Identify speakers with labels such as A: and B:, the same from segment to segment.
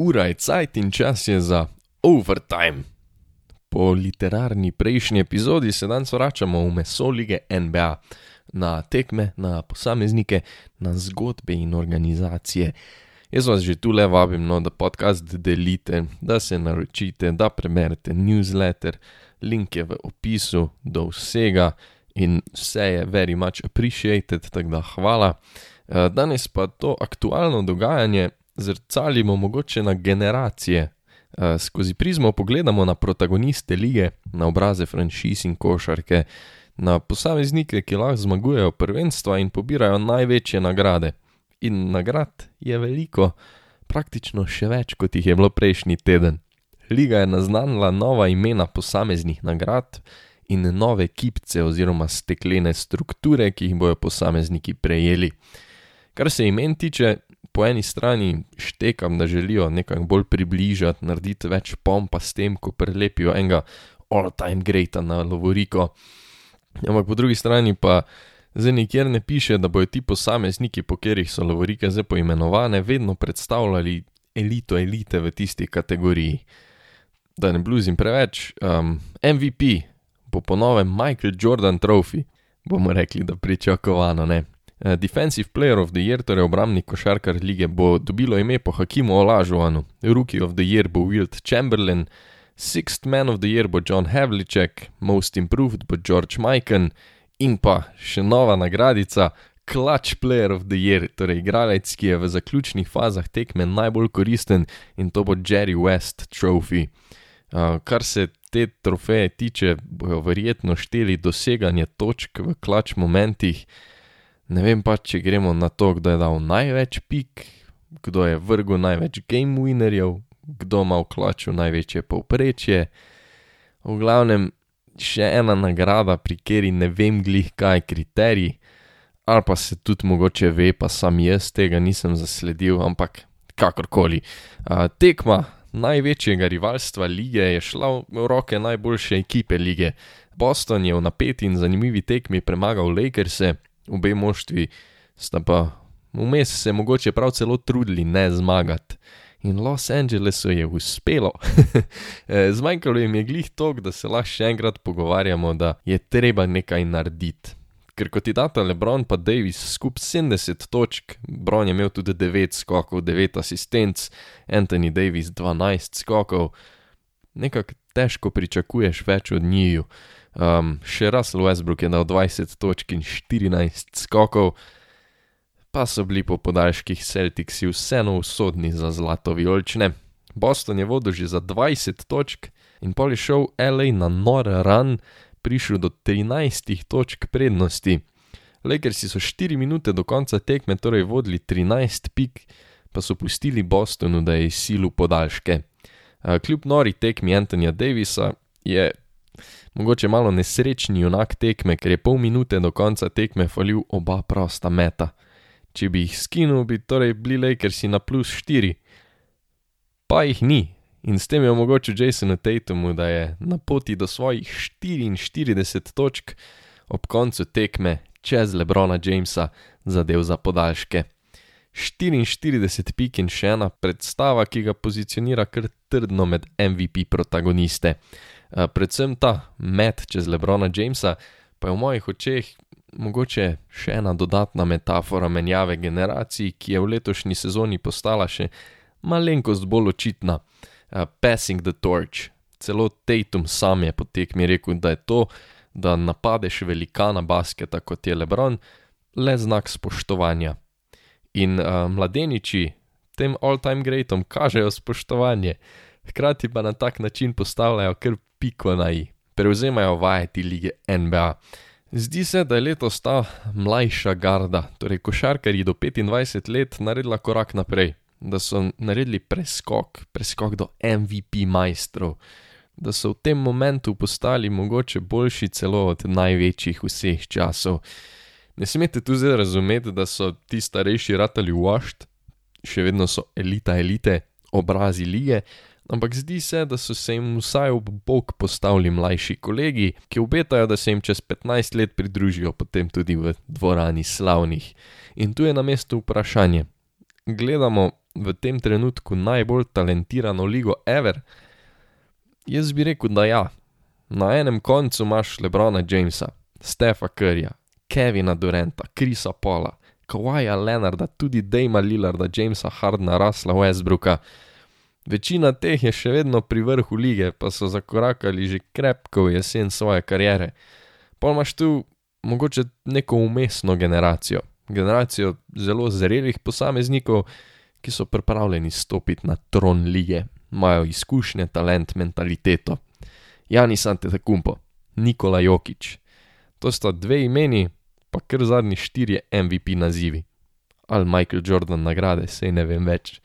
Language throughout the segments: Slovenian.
A: ura je cajt in čas je za overtime. Po literarni prejšnji epizodi se danes vračamo v meso lige NBA, na tekme, na posameznike, na zgodbe in organizacije. Jaz vas že tu le vabim, no, da podcast delite, da se naročite, da preberete newsletter, link je v opisu do vsega in vse je very much appreciated, tako da hvala. Eh, danes pa to aktualno dogajanje zrcalimo mogoče na generacije. Uh, skozi prizmo pogledamo na protagoniste lige, na obraze franšiz in košarke, na posameznike, ki lahko zmagujejo prvenstva in pobirajo največje nagrade. In nagrad je veliko, praktično še več, kot jih je bilo prejšnji teden. Liga je naznanila nova imena posameznih nagrad in nove kipce oziroma steklene strukture, ki jih bojo posamezniki prejeli. Kar se imen tiče, po eni strani štekam, da želijo nekako bolj približati, narediti več pompa s tem, ko prelepijo enega all-time greata na Lovoriko. Ampak po drugi strani pa zdaj nikjer ne piše, da bojo ti posamezniki, po katerih so Lovorike zdaj poimenovane, vedno predstavljali elito elite v tisti kategoriji. Da ne bluzim preveč, um, MVP bo ponovem Michael Jordan Trophy, bomo rekli, da pričakovano ne. Uh, Defensive Player of the Year, torej obrambni košarkar lige, bo dobilo ime po Hakimu Olažuanu, Rookie of the Year bo Wilt Chamberlain, Sixth Man of the Year bo John Havlicek, Most Improved bo George Mikan in pa še nova nagradica, Clutch Player of the Year, torej igralec, ki je v zaključnih fazah tekme najbolj koristen in to bo Jerry West Trophy. Uh, kar se te trofeje tiče, bojo verjetno šteli doseganje točk v klač momentih. Ne vem pa, če gremo na to, kdo je dal največ pik, kdo je vrgel največ game winnerjev, kdo ima v klaču največje povprečje. V glavnem, še ena nagrada, pri kateri ne vem glih kaj je kriterij, ali pa se tudi mogoče ve, pa sam jaz tega nisem zasledil, ampak kakorkoli. A, tekma največjega rivalstva lige je šla v roke najboljše ekipe lige. Boston je v napeti in zanimivi tekmi premagal Lakerse obe moštvi sta pa vmes se mogoče prav celo trudili ne zmagati. In Los Angelesu je uspelo. Zmanjkalo jim je glih tok, da se lahko še enkrat pogovarjamo, da je treba nekaj narediti. Ker kot ti data Lebron pa Davis skupaj 70 točk, Bron je imel tudi 9 skokov, 9 asistenc, Anthony Davis 12 skokov, nekako težko pričakuješ več od njiju. Um, še Russell Westbrook je dal 20 točk in 14 skokov, pa so bili po podaljških Celticsi vseeno usodni za zlato vijolične. Boston je vodil že za 20 točk in pol je šel LA na nor run, prišel do 13 točk prednosti. Lakersi so 4 minute do konca tekme torej vodili 13 pik, pa so pustili Bostonu, da je silu podaljške. Kljub nori tekmi Antonija Davisa je mogoče malo nesrečni junak tekme, ker je pol minute do konca tekme falil oba prosta meta. Če bi jih skinil, bi torej bili Lakersi na plus 4. Pa jih ni in s tem je omogočil Jasonu Tatumu, da je na poti do svojih 44 točk ob koncu tekme čez Lebrona Jamesa zadev za podaljške. 44 pik in še ena predstava, ki ga pozicionira kar trdno med MVP protagoniste. Eh, predvsem ta met čez Lebrona Jamesa, pa je v mojih očeh mogoče še ena dodatna metafora menjave generacij, ki je v letošnji sezoni postala še malenkost bolj očitna. Uh, passing the torch. Celo Tatum sam je potek mi rekel, da je to, da napadeš velikana basketa kot je Lebron, le znak spoštovanja. In uh, mladeniči tem all-time greatom kažejo spoštovanje, hkrati pa na tak način postavljajo kar piko na i, prevzemajo vajeti lige NBA. Zdi se, da je letos ta mlajša garda, torej košarkarji do 25 let, naredila korak naprej, da so naredili preskok, preskok do MVP majstrov, da so v tem momentu postali mogoče boljši celo od največjih vseh časov. Ne smete tu zdaj razumeti, da so ti starejši ratali washed, še vedno so elita elite, obrazi lige, ampak zdi se, da so se jim vsaj ob bok postavili mlajši kolegi, ki obetajo, da se jim čez 15 let pridružijo potem tudi v dvorani slavnih. In tu je na mestu vprašanje. Gledamo v tem trenutku najbolj talentirano ligo ever? Jaz bi rekel, da ja. Na enem koncu imaš Lebrona Jamesa, Stefa Curryja, Kevina Duranta, Krisa Pola, Kawaja Leonarda, tudi Dejma Lillarda, Jamesa Hardna, Rasla Westbrooka. Večina teh je še vedno pri vrhu lige, pa so zakorakali že krepko v jesen svoje kariere. Pa imaš tu mogoče neko umestno generacijo, generacijo zelo zrelih posameznikov, ki so pripravljeni stopiti na tron lige, imajo izkušnje, talent, mentaliteto. Janis Antetokounmpo, Nikola Jokič. To sta dve imeni, pa kar zadnji štirje MVP nazivi. Ali Michael Jordan nagrade, sej ne vem več.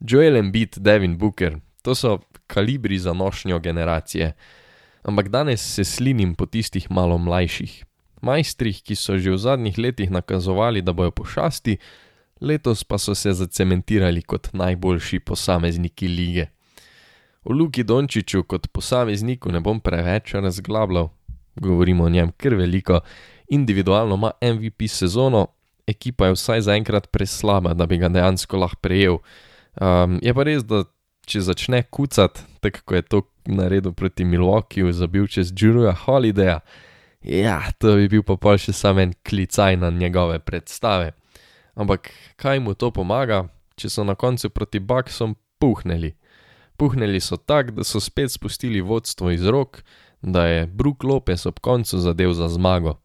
A: Joel Embiid, Devin Booker, to so kalibri za nošnjo generacije. Ampak danes se slinim po tistih malo mlajših, majstrih, ki so že v zadnjih letih nakazovali, da bojo pošasti, letos pa so se zacementirali kot najboljši posamezniki lige. O Luki Dončiću kot posamezniku ne bom preveč razglabljal, govorimo o njem kar veliko, individualno ima MVP sezono, ekipa je vsaj zaenkrat preslaba, da bi ga dejansko lahko prejel. Um, je pa res, da če začne kucati, tako kot je to naredil proti Milwaukeeju, zabil čez Juruja Holidaya, ja, to bi bil pa pol še samo en klicaj na njegove predstave. Ampak kaj mu to pomaga, če so na koncu proti Baksom puhnili? Puhnili so tako, da so spet spustili vodstvo iz rok, da je Brook Lopez ob koncu zadev za zmago.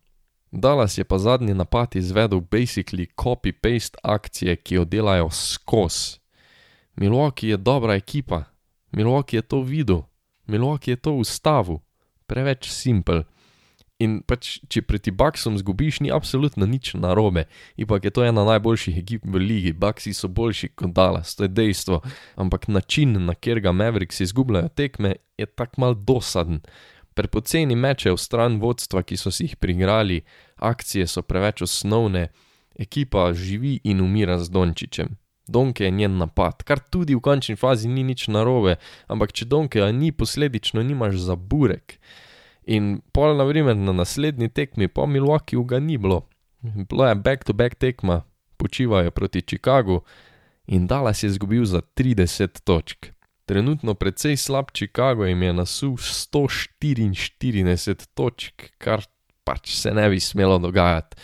A: Dallas je pa zadnji napad izvedel basically copy-paste akcije, ki jo delajo skozi. Milwaukee je dobra ekipa, Milwaukee je to videl, Milwaukee je to ustavil, preveč simpel. In pač, če proti Baksom zgubiš, ni absolutno nič narobe, ipak je to ena najboljših ekip v ligi, Baksi so boljši kot Dallas, to je dejstvo, ampak način, na kjer ga Mavericks izgubljajo tekme, je tak mal dosaden. Prepoceni meče v stran vodstva, ki so si jih prigrali, akcije so preveč osnovne, ekipa živi in umira z Dončičem. Donke je njen napad, kar tudi v končni fazi ni nič narobe, ampak če Donke ni, posledično nimaš za burek. In pol, na primer, na naslednji tekmi po Milwaukeeju ga ni bilo. Bilo je back-to-back tekma, počivajo proti Chicagu in Dallas je izgubil za 30 točk. Trenutno precej slab Chicago jim je nasul 144 točk, kar pač se ne bi smelo dogajati.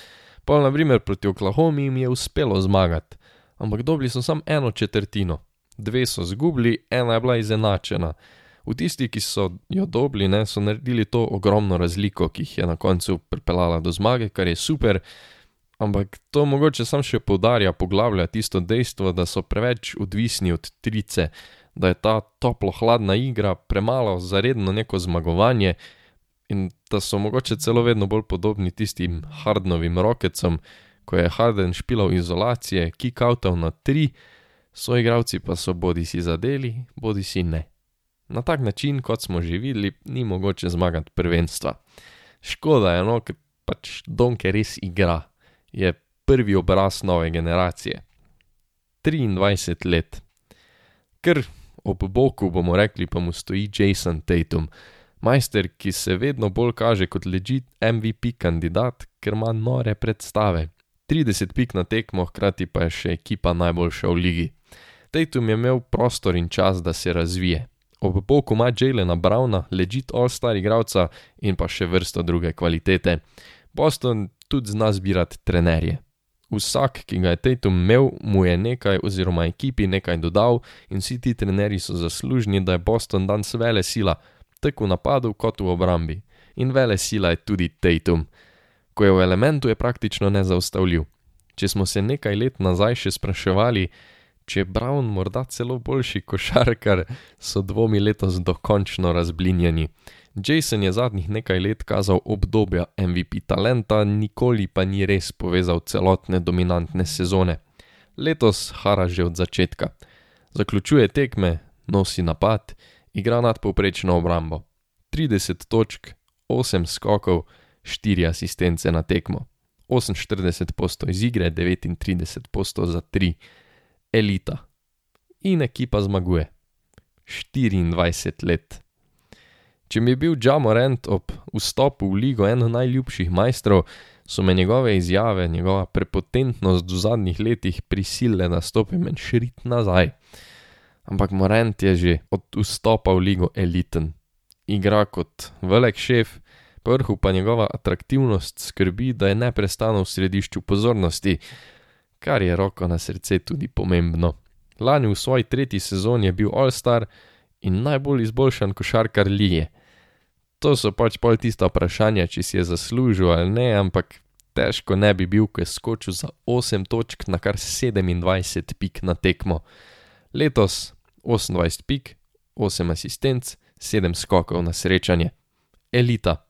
A: Pol, na primer, proti Oklahomi jim je uspelo zmagati, ampak dobili so samo eno četrtino, dve so zgubili, ena je bila izenačena. V tisti, ki so jo dobili, ne, so naredili to ogromno razliko, ki jih je na koncu pripeljala do zmage, kar je super, ampak to mogoče sam še poudarja, poglavlja tisto dejstvo, da so preveč odvisni od trice, da je ta toplo-hladna igra premalo za redno neko zmagovanje in da so mogoče celo vedno bolj podobni tistim Hardnovim rokecom, ko je Harden špilal izolacije, kick-outov na tri, svoji igravci pa so bodi si zadeli, bodi si ne. Na tak način, kot smo že videli, ni mogoče zmagati prvenstva. Škoda je, no, ker pač Donke res igra, je prvi obraz nove generacije. 23 let. Ker ob boku, bomo rekli, pa mu stoji Jason Tatum, majster, ki se vedno bolj kaže kot legit MVP kandidat, ker ima nore predstave. 30 pik na tekmo, hkrati pa je še ekipa najboljša v ligi. Tatum je imel prostor in čas, da se razvije. Ob boku ima Jalena Browna, legit all-star igralca in pa še vrsto druge kvalitete. Boston tudi zna zbirati trenerje. Vsak, ki ga je Tatum imel, mu je nekaj oziroma ekipi nekaj dodal in vsi ti trenerji so zaslužni, da je Boston danes vele sila, tako v napadu kot v obrambi. In vele sila je tudi Tatum. Ko je v elementu, je praktično nezaustavljiv. Če smo se nekaj let nazaj še spraševali, če je Brown morda celo boljši košarkar, so dvomi letos dokončno razblinjeni. Jason je zadnjih nekaj let kazal obdobja MVP talenta, nikoli pa ni res povezal celotne dominantne sezone. Letos hara že od začetka. Zaključuje tekme, nosi napad, igra nadpovprečno obrambo. 30 točk, 8 skokov, 4 asistence na tekmo. 48 postov iz igre, 39 postov za 3. Elita. In ekipa zmaguje. 24 let. Če mi je bil Džamorant ob vstopu v ligo eno najljubših majstrov, so me njegove izjave, njegova prepotentnost v zadnjih letih prisilile, da stopim en šrit nazaj. Ampak Morant je že od vstopa v ligo eliten. Igra kot velik šef, vrhu pa njegova atraktivnost skrbi, da je neprestano v središču pozornosti, kar je roko na srce tudi pomembno. Lani v svoji tretji sezoni je bil All-Star in najbolj izboljšan košarkar lige. To so pač pol tista vprašanja, če si je zaslužil ali ne, ampak težko ne bi bil, ko je skočil za 8 točk na kar 27 pik na tekmo. Letos 28 pik, 8 asistenc, 7 skokov na srečanje. Elita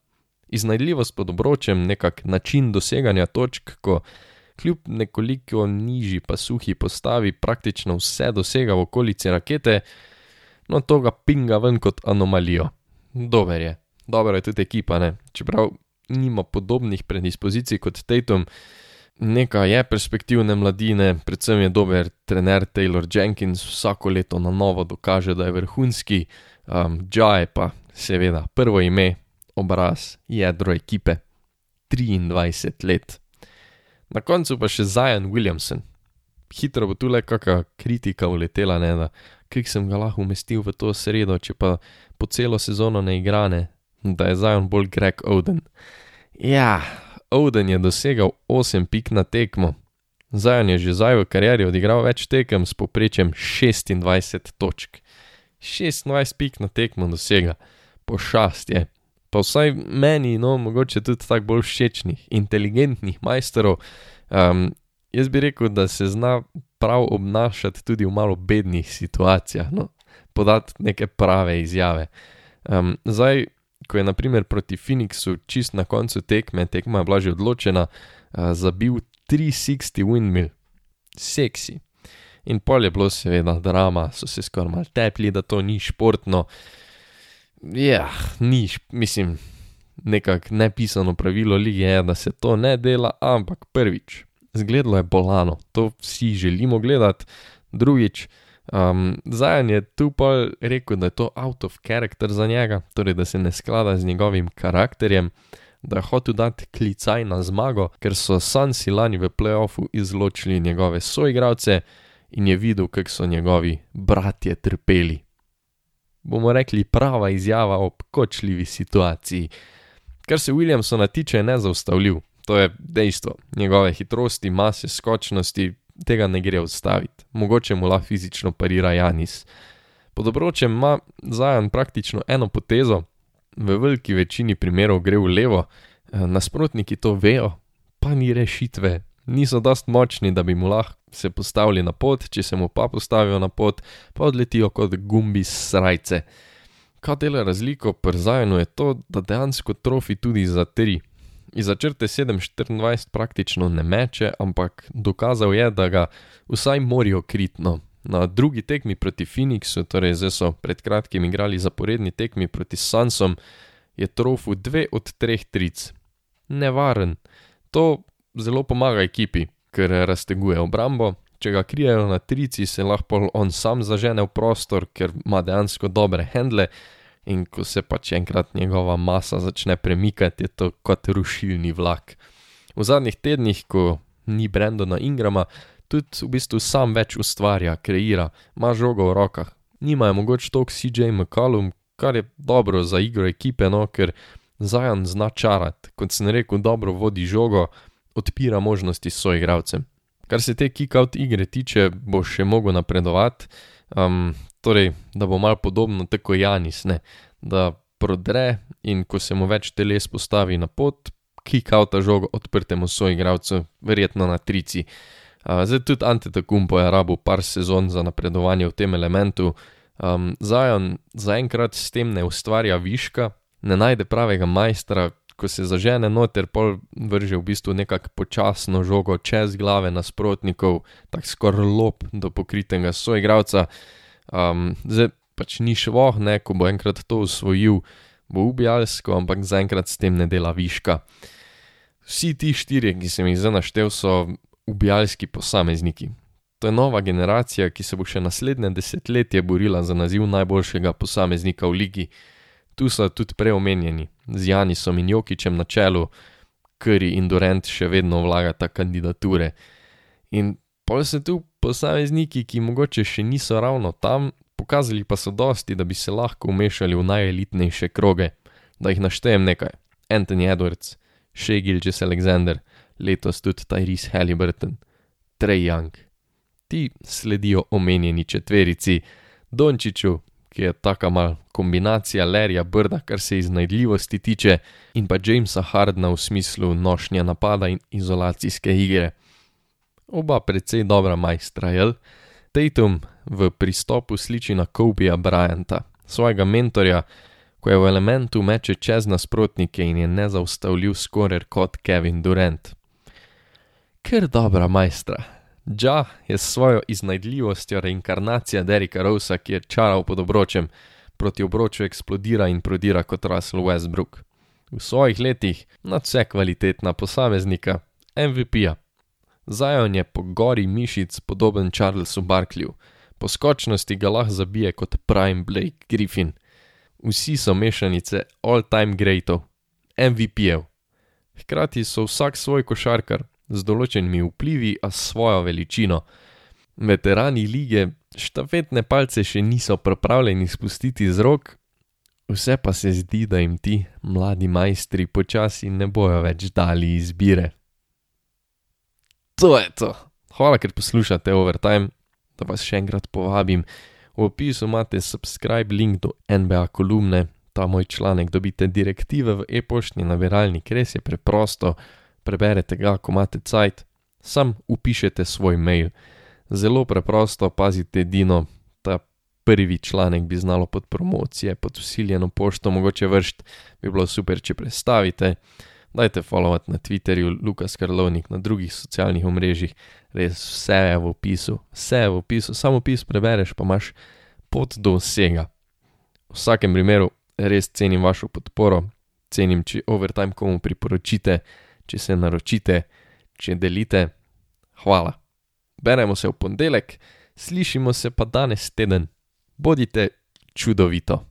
A: iznajdljivost pod obročem, nekak način doseganja točk, ko kljub nekoliko nižji pa suhi postavi praktično vse dosega v okolici rakete, no to ga pinga ven kot anomalijo. Dober je, dobra je tudi ekipa, ne, čeprav nima podobnih predispozicij kot Tatum. Nekaj je perspektivne mladine, predvsem je dober trener Taylor Jenkins, vsako leto na novo dokaže, da je vrhunski, um, Džaj pa seveda prvo ime, obraz, jedro ekipe, 23 let. Na koncu pa še Zajan Williamson. Hitro bo tu le kakšna kritika uletela, ne da, kik sem ga lahko umestil v to sredo, če pa po celo sezono ne igrane, da je Zajan bolj Greg Oden. Ja, Oden je dosegal 8 pik na tekmo. Zajan je že zdaj v karieri odigral več tekem s poprečjem 26 točk. 26 pik na tekmo dosega, pošast je pa vsaj meni, no, mogoče tudi tako bolj všečnih, inteligentnih majsterov, um, jaz bi rekel, da se zna prav obnašati tudi v malo bednih situacijah, no, podati neke prave izjave. Um, zdaj, ko je naprimer proti Phoenixu čist na koncu tekme, tekma je bila že odločena, uh, zabil 360 windmill, seksi. In pol je bilo seveda drama, so se skoraj mal tepli, da to ni športno. Ja, ni, mislim, nekako nepisano pravilo lige je, da se to ne dela, ampak prvič, zgledalo je bolano, to vsi želimo gledati, drugič, um, Zajan je tu pa rekel, da je to out of character za njega, torej da se ne sklada z njegovim karakterjem, da je hotel dati klicaj na zmago, ker so Sansi lani v playoffu izločili njegove soigravce in je videl, kako so njegovi bratje trpeli bomo rekli, prava izjava ob kočljivi situaciji. Kar se Williamsona tiče, je nezaustavljiv, to je dejstvo. Njegove hitrosti, mase, skočnosti, tega ne gre odstaviti. Mogoče mu lahko fizično parira Janis. Pod obročem ima zajan praktično eno potezo, v veliki večini primerov gre v levo, eh, nasprotniki to vejo, pa ni rešitve, niso dost močni, da bi mu lahko se postavili na pot, če se mu pa postavijo na pot, pa odletijo kot gumbi srajce. Kaj dela razliko pri Zajnu je to, da dejansko trofi tudi za tri. Iz začrte 7-24 praktično ne meče, ampak dokazal je, da ga vsaj morijo kritno. Na drugi tekmi proti Phoenixu, torej zdaj so pred kratkim igrali zaporedni tekmi proti Sansom, je trofu dve od treh tric. Nevaren. To zelo pomaga ekipi, ker razteguje obrambo. Če ga krijejo na trici, se lahko on sam zažene v prostor, ker ima dejansko dobre handle. In ko se pač enkrat njegova masa začne premikati, je to kot rušilni vlak. V zadnjih tednih, ko ni Brendona Ingrama, tudi v bistvu sam več ustvarja, kreira, ima žogo v rokah. Nima je mogoče toliko CJ McCallum, kar je dobro za igro ekipe, no, ker Zajan zna čarati, kot sem rekel, dobro vodi žogo odpira možnosti soigravcem. Kar se te kick-out igre tiče, bo še mogel napredovati, um, torej, da bo mal podobno tako Janis, ne? da prodre in ko se mu več teles postavi na pot, kick-outa žogo odprtemu soigravcu, verjetno na trici. Uh, zdaj tudi Antetokumpo je rabo par sezon za napredovanje v tem elementu. Um, Zajan zaenkrat s tem ne ustvarja viška, ne najde pravega majstra, ko se zažene noter, pol vrže v bistvu nekako počasno žogo čez glave nasprotnikov, tako skoraj lop do pokritega soigravca. Um, zdaj pač ni šlo, ne, ko bo enkrat to usvojil, bo ubijalsko, ampak zaenkrat s tem ne dela viška. Vsi ti štirje, ki sem jih zdaj naštel, so ubijalski posamezniki. To je nova generacija, ki se bo še naslednje desetletje borila za naziv najboljšega posameznika v ligi tu so tudi preomenjeni, z Janisom in Jokičem na čelu, Curry in Durant še vedno vlagata kandidature. In pa se tu posamezniki, ki mogoče še niso ravno tam, pokazali pa so dosti, da bi se lahko umešali v najelitnejše kroge. Da jih naštejem nekaj: Anthony Edwards, Shea Gilgis Alexander, letos tudi Tyrese Halliburton, Trey Young. Ti sledijo omenjeni četverici, Dončiću, ki je taka mal kombinacija Larryja Brda, kar se iznajdljivosti tiče, in pa Jamesa Hardna v smislu nošnje napada in izolacijske igre. Oba precej dobra majstra, jel? Tatum v pristopu sliči na Kobeja Bryanta, svojega mentorja, ko je v elementu meče čez nasprotnike in je nezaustavljiv skorer kot Kevin Durant. Ker dobra majstra. Ja je s svojo iznajdljivostjo reinkarnacija Derricka Rosea, ki je čaral pod obročem, proti obroču eksplodira in prodira kot Russell Westbrook. V svojih letih nadvse kvalitetna posameznika, MVP-ja. Zajon je po gori mišic podoben Charlesu Barkleyju, po skočnosti ga lahko zabije kot Prime Blake Griffin. Vsi so mešanice all-time greatov, MVP-jev. Hkrati so vsak svoj košarkar, z določenimi vplivi, a s svojo veličino. Veterani lige štafetne palce še niso pripravljeni spustiti z rok, vse pa se zdi, da jim ti mladi majstri počasi ne bojo več dali izbire. To je to. Hvala, ker poslušate Overtime, da vas še enkrat povabim. V opisu imate subscribe link do NBA kolumne, ta moj članek dobite direktive v e-poštni nabiralnik, res je preprosto preberete ga, ko imate cajt, sam upišete svoj mail. Zelo preprosto, pazite, Dino, ta prvi članek bi znalo pod promocije, pod usiljeno pošto mogoče vršiti, bi bilo super, če predstavite. Dajte followati na Twitterju, Lukas Karlovnik, na drugih socialnih omrežjih, res vse je v opisu, vse je v opisu, samo opis prebereš, pa imaš pot do vsega. V vsakem primeru res cenim vašo podporo, cenim, če overtime komu priporočite če se naročite, če delite. Hvala. Beremo se v ponedeljek, slišimo se pa danes teden. Bodite čudovito.